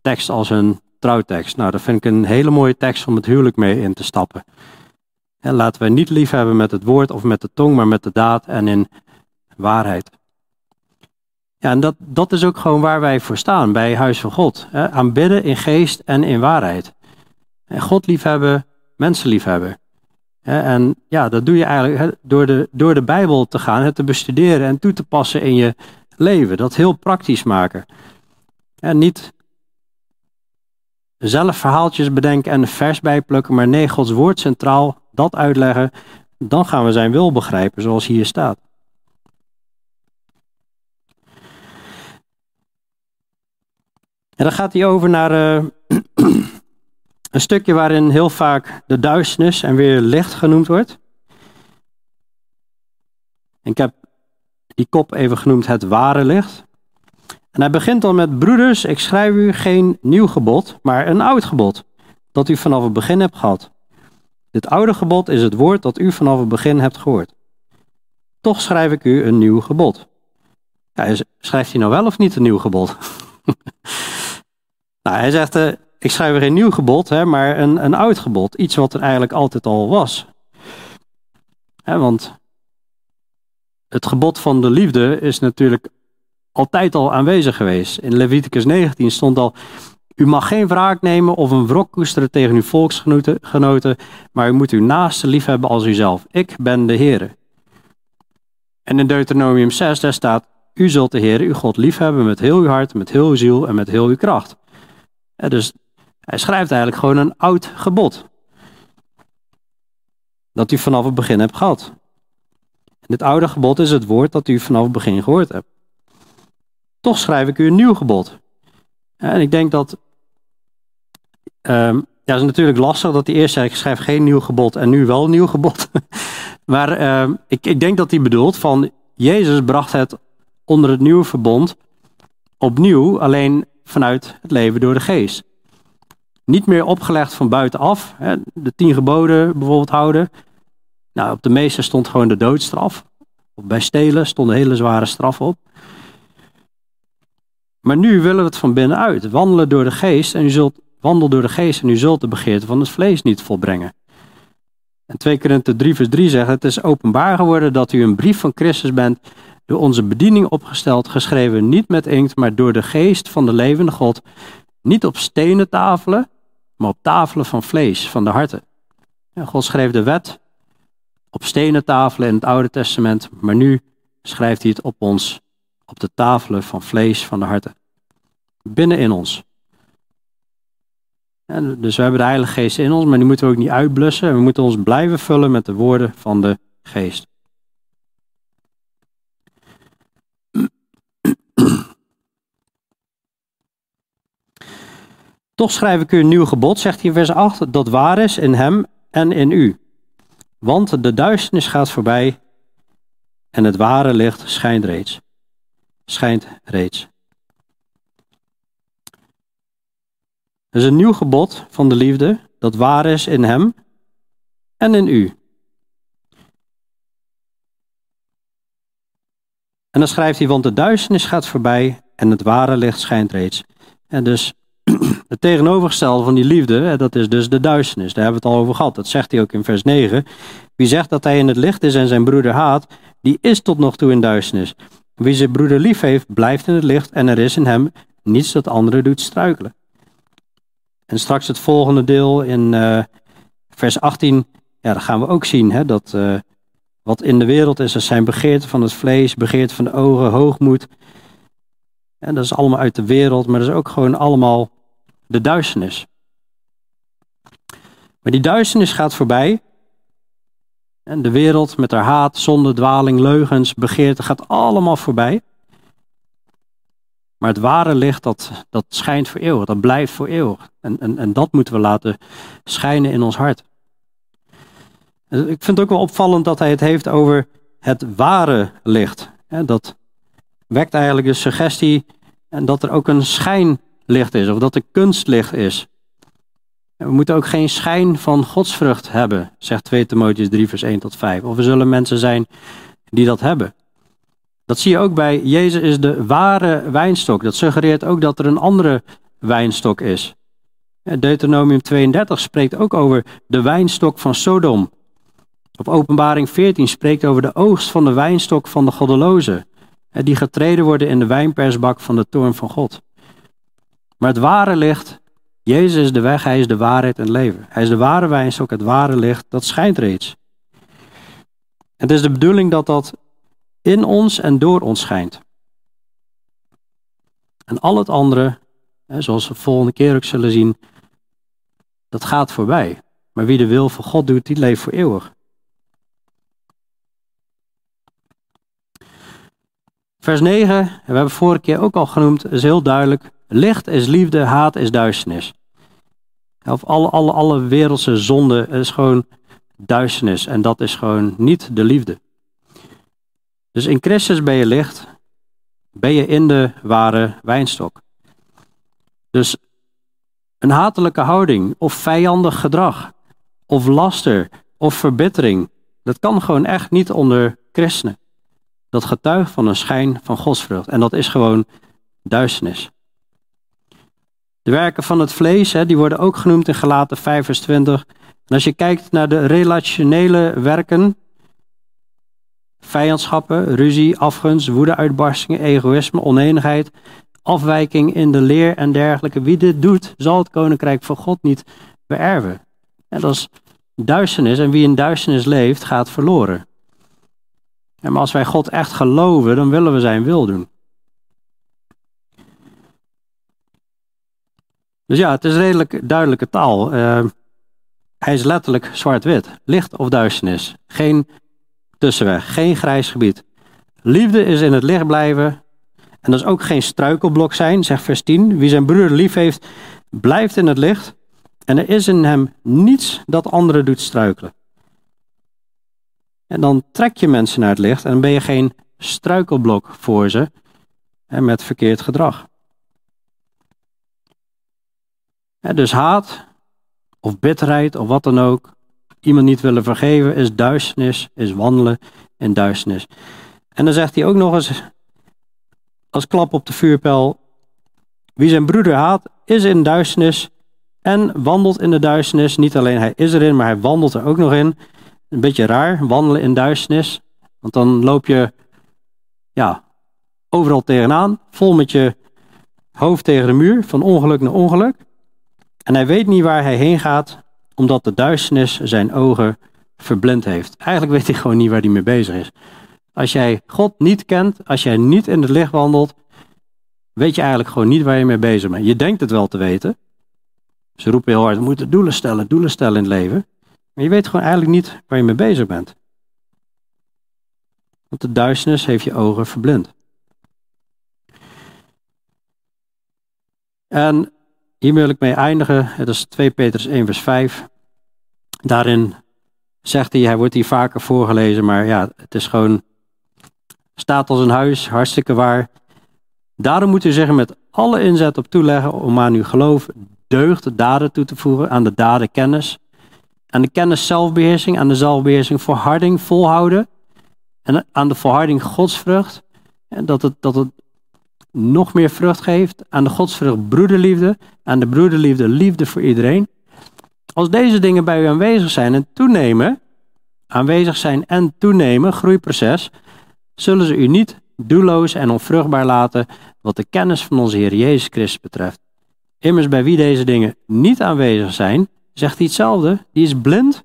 Speaker 1: tekst als een trouwtekst. Nou, dat vind ik een hele mooie tekst om het huwelijk mee in te stappen. En laten wij niet lief hebben met het woord of met de tong, maar met de daad en in waarheid. Ja, en dat, dat is ook gewoon waar wij voor staan bij Huis van God. Hè? Aanbidden in geest en in waarheid. En God liefhebben, mensen liefhebben. En ja, dat doe je eigenlijk door de, door de Bijbel te gaan, het te bestuderen en toe te passen in je leven. Dat heel praktisch maken. En niet zelf verhaaltjes bedenken en vers bijplukken, maar nee, Gods woord centraal, dat uitleggen. Dan gaan we zijn wil begrijpen, zoals hier staat. En dan gaat hij over naar uh, een stukje waarin heel vaak de duisternis en weer licht genoemd wordt. Ik heb die kop even genoemd het ware licht. En hij begint dan met: Broeders, ik schrijf u geen nieuw gebod, maar een oud gebod, dat u vanaf het begin hebt gehad. Dit oude gebod is het woord dat u vanaf het begin hebt gehoord. Toch schrijf ik u een nieuw gebod. Schrijft hij nou wel of niet een nieuw gebod? nou, hij zegt: uh, Ik schrijf er geen nieuw gebod, hè, maar een, een oud gebod. Iets wat er eigenlijk altijd al was. Want het gebod van de liefde is natuurlijk altijd al aanwezig geweest. In Leviticus 19 stond al: U mag geen wraak nemen of een wrok koesteren tegen uw volksgenoten, maar u moet uw naaste liefhebben als uzelf. Ik ben de Heer. En in Deuteronomium 6 daar staat: U zult de Heer uw God liefhebben met heel uw hart, met heel uw ziel en met heel uw kracht. dus hij schrijft eigenlijk gewoon een oud gebod. Dat u vanaf het begin hebt gehad. Dit oude gebod is het woord dat u vanaf het begin gehoord hebt. Toch schrijf ik u een nieuw gebod. En ik denk dat. Um, ja, het is natuurlijk lastig dat hij eerst zei: ik schrijf geen nieuw gebod en nu wel een nieuw gebod. maar uh, ik, ik denk dat hij bedoelt van. Jezus bracht het onder het nieuwe verbond opnieuw, alleen vanuit het leven door de geest. Niet meer opgelegd van buitenaf. Hè, de tien geboden bijvoorbeeld houden. Nou, op de meeste stond gewoon de doodstraf. Bij stelen stond een hele zware straf op. Maar nu willen we het van binnenuit. Wandelen door de geest en u zult, wandel door de geest en u zult de begeerte van het vlees niet volbrengen. En 2 Korinther 3 vers 3 zegt, het is openbaar geworden dat u een brief van Christus bent, door onze bediening opgesteld, geschreven niet met inkt, maar door de geest van de levende God, niet op stenen tafelen, maar op tafelen van vlees, van de harten. God schreef de wet op stenen tafelen in het Oude Testament, maar nu schrijft hij het op ons op de tafelen van vlees van de harten. Binnen in ons. En dus we hebben de Heilige Geest in ons, maar die moeten we ook niet uitblussen. We moeten ons blijven vullen met de woorden van de Geest. Toch schrijf ik u een nieuw gebod, zegt hij in vers 8, dat waar is in hem en in u. Want de duisternis gaat voorbij en het ware licht schijnt reeds schijnt reeds. Het is een nieuw gebod van de liefde dat waar is in hem en in u. En dan schrijft hij, want de duisternis gaat voorbij en het ware licht schijnt reeds. En dus het tegenovergestelde van die liefde, dat is dus de duisternis. Daar hebben we het al over gehad. Dat zegt hij ook in vers 9. Wie zegt dat hij in het licht is en zijn broeder haat, die is tot nog toe in duisternis. Wie zijn broeder lief heeft, blijft in het licht en er is in hem niets dat anderen doet struikelen. En straks het volgende deel in uh, vers 18, ja, dan gaan we ook zien hè, dat uh, wat in de wereld is, dat zijn begeerten van het vlees, begeerten van de ogen, hoogmoed. En dat is allemaal uit de wereld, maar dat is ook gewoon allemaal de duisternis. Maar die duisternis gaat voorbij En de wereld met haar haat, zonde, dwaling, leugens, begeerte gaat allemaal voorbij. Maar het ware licht, dat, dat schijnt voor eeuwig, dat blijft voor eeuwig. En, en, en dat moeten we laten schijnen in ons hart. Ik vind het ook wel opvallend dat hij het heeft over het ware licht. Dat wekt eigenlijk de suggestie dat er ook een schijnlicht is, of dat er kunstlicht is. We moeten ook geen schijn van godsvrucht hebben, zegt 2 Timotheus 3, vers 1 tot 5. Of er zullen mensen zijn die dat hebben. Dat zie je ook bij Jezus is de ware wijnstok. Dat suggereert ook dat er een andere wijnstok is. Deuteronomium 32 spreekt ook over de wijnstok van Sodom. Op openbaring 14 spreekt over de oogst van de wijnstok van de goddelozen. Die getreden worden in de wijnpersbak van de toorn van God. Maar het ware licht, Jezus is de weg, hij is de waarheid en het leven. Hij is de ware wijnstok, het ware licht, dat schijnt reeds. Het is de bedoeling dat dat in ons en door ons schijnt. En al het andere, zoals we volgende keer ook zullen zien, dat gaat voorbij. Maar wie de wil van God doet, die leeft voor eeuwig. Vers 9, we hebben vorige keer ook al genoemd, is heel duidelijk. Licht is liefde, haat is duisternis. Of alle, alle, alle wereldse zonde is gewoon duisternis. En dat is gewoon niet de liefde. Dus in Christus ben je licht, ben je in de ware wijnstok. Dus een hatelijke houding of vijandig gedrag of laster of verbittering, dat kan gewoon echt niet onder christenen. Dat getuigt van een schijn van godsvrucht en dat is gewoon duisternis. De werken van het vlees, hè, die worden ook genoemd in Galaten 5 vers 20. En als je kijkt naar de relationele werken, vijandschappen, ruzie, afgunst, woedeuitbarstingen, egoïsme, oneenigheid, afwijking in de leer en dergelijke. Wie dit doet, zal het koninkrijk van God niet beërven. En dat is duisternis en wie in duisternis leeft, gaat verloren. En maar als wij God echt geloven, dan willen we zijn wil doen. Dus ja, het is redelijk duidelijke taal. Uh, hij is letterlijk zwart-wit. Licht of duisternis. Geen tussenweg, geen grijs gebied. Liefde is in het licht blijven. En dat is ook geen struikelblok zijn, zegt vers 10. Wie zijn broer lief heeft, blijft in het licht. En er is in hem niets dat anderen doet struikelen. En dan trek je mensen naar het licht en dan ben je geen struikelblok voor ze en met verkeerd gedrag. Dus haat of bitterheid of wat dan ook, iemand niet willen vergeven, is duisternis, is wandelen in duisternis. En dan zegt hij ook nog eens, als klap op de vuurpijl, wie zijn broeder haat, is in duisternis en wandelt in de duisternis. Niet alleen hij is erin, maar hij wandelt er ook nog in. Een beetje raar, wandelen in duisternis. Want dan loop je ja, overal tegenaan, vol met je hoofd tegen de muur, van ongeluk naar ongeluk. En hij weet niet waar hij heen gaat, omdat de duisternis zijn ogen verblind heeft. Eigenlijk weet hij gewoon niet waar hij mee bezig is. Als jij God niet kent, als jij niet in het licht wandelt, weet je eigenlijk gewoon niet waar je mee bezig bent. Je denkt het wel te weten. Ze roepen heel hard, we moeten doelen stellen, doelen stellen in het leven. Maar je weet gewoon eigenlijk niet waar je mee bezig bent. Want de duisternis heeft je ogen verblind. En hier wil ik mee eindigen. Het is 2 Petrus 1 vers 5. Daarin zegt hij, hij wordt hier vaker voorgelezen, maar ja, het is gewoon, staat als een huis, hartstikke waar. Daarom moet u zeggen met alle inzet op toeleggen om aan uw geloof deugd, daden toe te voegen, aan de daden kennis, aan de kennis zelfbeheersing, aan de zelfbeheersing volharding, volhouden, en aan de volharding godsvrucht, en dat het, dat het nog meer vrucht geeft, aan de godsvrucht broederliefde, aan de broederliefde liefde voor iedereen. Als deze dingen bij u aanwezig zijn en toenemen, aanwezig zijn en toenemen, groeiproces, zullen ze u niet doelloos en onvruchtbaar laten wat de kennis van onze Heer Jezus Christus betreft. Immers bij wie deze dingen niet aanwezig zijn, zegt hij hetzelfde, die is blind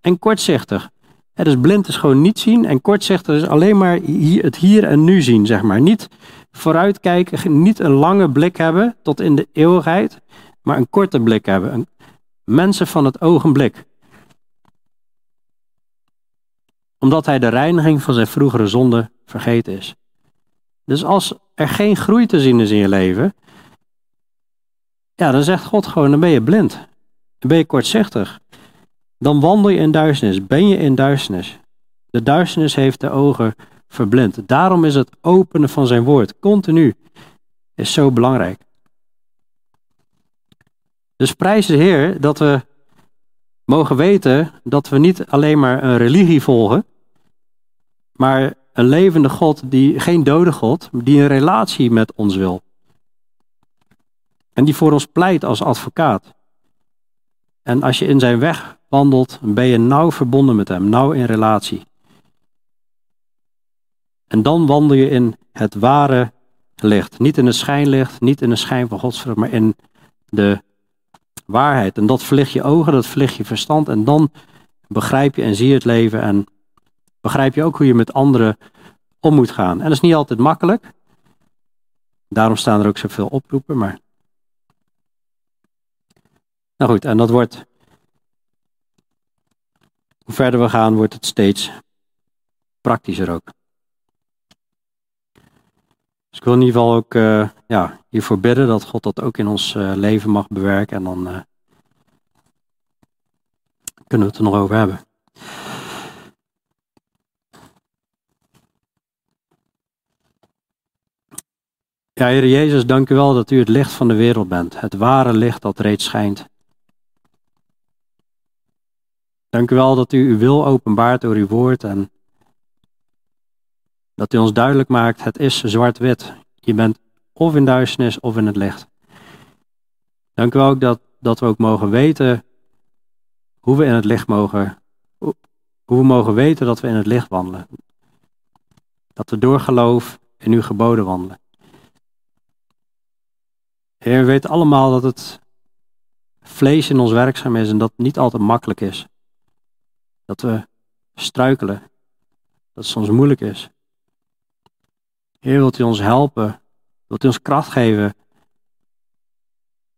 Speaker 1: en kortzichtig. Het is blind is gewoon niet zien en kortzichtig is alleen maar het hier en nu zien, zeg maar. Niet vooruitkijken, niet een lange blik hebben tot in de eeuwigheid, maar een korte blik hebben. Mensen van het ogenblik. omdat hij de reiniging van zijn vroegere zonde vergeten is. Dus als er geen groei te zien is in je leven, ja, dan zegt God gewoon, dan ben je blind. Dan ben je kortzichtig. Dan wandel je in duisternis. Ben je in duisternis. De duisternis heeft de ogen Daarom is het openen van zijn woord, continu, is zo belangrijk. Dus prijs de Heer dat we mogen weten dat we niet alleen maar een religie volgen, maar een levende God, die, geen dode God, die een relatie met ons wil. En die voor ons pleit als advocaat. En als je in zijn weg wandelt, ben je nauw verbonden met hem, nauw in relatie. En dan wandel je in het ware licht. Niet in het schijnlicht, niet in de schijn van Godsvrucht, maar in de waarheid. En dat verlicht je ogen, dat verlicht je verstand. En dan begrijp je en zie je het leven en begrijp je ook hoe je met anderen om moet gaan. En dat is niet altijd makkelijk. Daarom staan er ook zoveel oproepen, maar... Nou goed, en dat wordt... Hoe verder we gaan, wordt het steeds praktischer ook. Dus ik wil in ieder geval ook uh, ja, hiervoor bidden dat God dat ook in ons uh, leven mag bewerken. En dan uh, kunnen we het er nog over hebben. Ja, Heer Jezus, dank u wel dat u het licht van de wereld bent. Het ware licht dat reeds schijnt. Dank u wel dat u uw wil openbaart door uw woord en dat u ons duidelijk maakt, het is zwart-wit. Je bent of in duisternis of in het licht. Dank u ook dat, dat we ook mogen weten hoe we in het licht mogen, hoe we mogen weten dat we in het licht wandelen. Dat we door geloof in uw geboden wandelen. Heer, we weten allemaal dat het vlees in ons werkzaam is en dat het niet altijd makkelijk is. Dat we struikelen. Dat het soms moeilijk is. Heer, wilt u ons helpen? Wilt u ons kracht geven?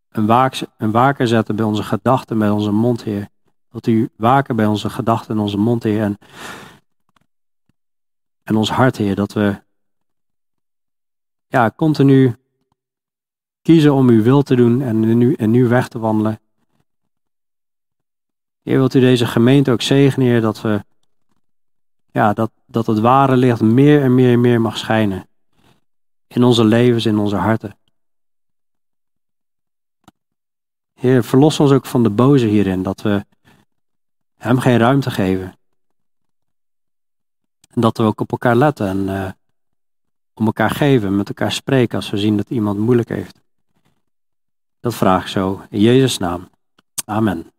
Speaker 1: Een, waak, waker zetten bij onze gedachten, bij onze mond, Heer. Wilt u waken bij onze gedachten en onze mond, Heer. En, en ons hart, Heer. Dat we ja, continu kiezen om uw wil te doen en nu, en nu weg te wandelen. Heer, wilt u deze gemeente ook zegenen, Heer, dat we ja, dat, dat het ware licht meer en meer en meer mag schijnen in onze levens, in onze harten. Heer, verlos ons ook van de boze hierin, dat we hem geen ruimte geven. En dat we ook op elkaar letten en uh, om elkaar geven, met elkaar spreken als we zien dat iemand moeilijk heeft. Dat vraag ik zo in Jezus' naam. Amen.